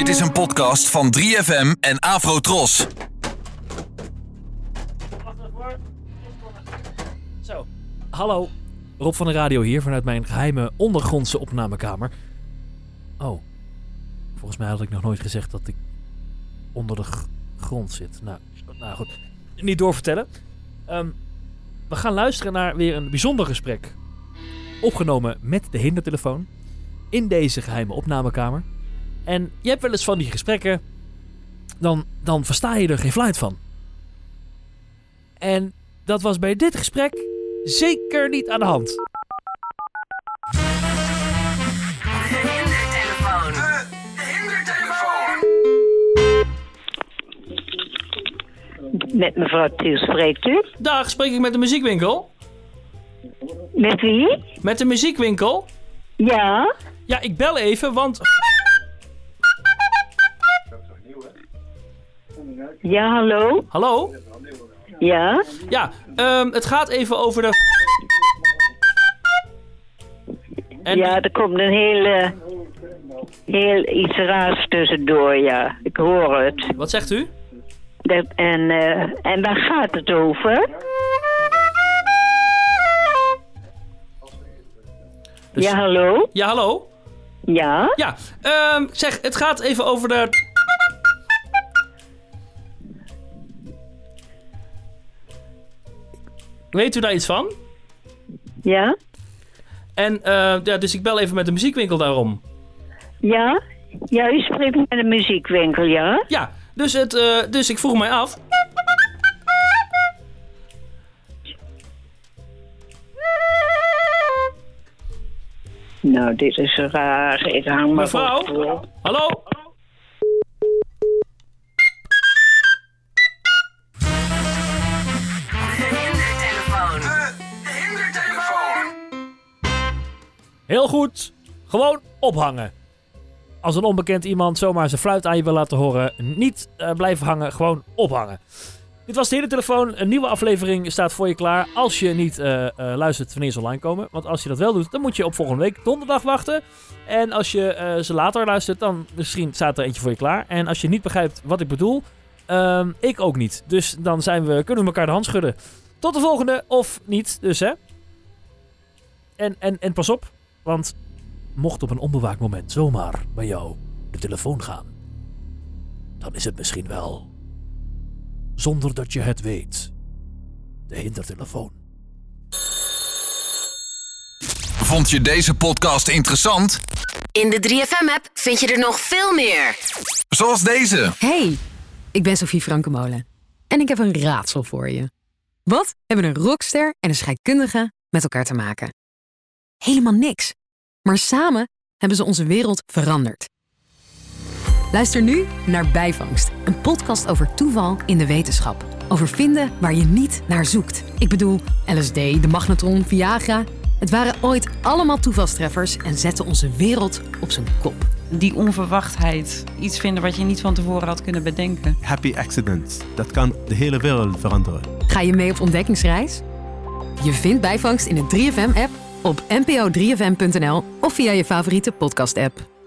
Dit is een podcast van 3FM en Afrotros. Zo, hallo. Rob van de Radio hier vanuit mijn geheime ondergrondse opnamekamer. Oh, volgens mij had ik nog nooit gezegd dat ik onder de grond zit. Nou, nou goed, niet doorvertellen. Ehm, we gaan luisteren naar weer een bijzonder gesprek. Opgenomen met de hindertelefoon. In deze geheime opnamekamer. En je hebt wel eens van die gesprekken. Dan, dan versta je er geen fluit van. En dat was bij dit gesprek zeker niet aan de hand. Met mevrouw Thiel spreekt u? Dag, spreek ik met de muziekwinkel? Met wie? Met de muziekwinkel? Ja? Ja, ik bel even, want... Ja, hallo? Hallo? Ja? Ja, ehm, het gaat even over de... En Ja, er komt een hele... Heel iets raars tussendoor, ja. Ik hoor het. Wat zegt u? En, eh, en waar gaat het over? Dus- Ja, hallo? Ja, hallo? Ja? Ja, ehm, zeg, het gaat even over de... Weet u daar iets van? Ja? En, eh, ja, dus ik bel even met de muziekwinkel daarom. Ja? Ja, u spreekt met een muziekwinkel, ja? Ja, dus, het, eh, dus ik vroeg mij af... Nou, dit is raar. Ik hang maar Mevrouw? Hallo? Heel goed. Gewoon ophangen. Als een onbekend iemand zomaar zijn fluit aan je wil laten horen, niet eh, blijven hangen, gewoon ophangen. Dit was de hele telefoon. Een nieuwe aflevering staat voor je klaar. Als je niet eh, eh, luistert wanneer ze online komen. Want als je dat wel doet, dan moet je op volgende week donderdag wachten. En als je ze later luistert, dan misschien staat er eentje voor je klaar. En als je niet begrijpt wat ik bedoel, ehm, ik ook niet. Dus dan zijn we, kunnen we elkaar de hand schudden. Tot de volgende, of niet, dus hè. En, en, en pas op, want mocht op een onbewaakt moment zomaar bij jou de telefoon gaan, dan is het misschien wel, zonder dat je het weet, de hindertelefoon. Vond je deze podcast interessant? In de 3FM-app vind je er nog veel meer. Zoals deze. Hey, ik ben Sophie Frankemolen en ik heb een raadsel voor je. Wat hebben een rockster en een scheikundige met elkaar te maken? Helemaal niks. Maar samen hebben ze onze wereld veranderd. Luister nu naar Bijvangst, een podcast over toeval in de wetenschap. Over vinden waar je niet naar zoekt. Ik bedoel, LSD, de magnetron, Viagra. Het waren ooit allemaal toevalstreffers en zetten onze wereld op zijn kop. die onverwachtheid. Iets vinden wat je niet van tevoren had kunnen bedenken. happy accidents. Dat kan de hele wereld veranderen. Ga je mee op ontdekkingsreis? Je vindt bijvangst in de 3FM-app, op npo3fm.nl of via je favoriete podcast-app.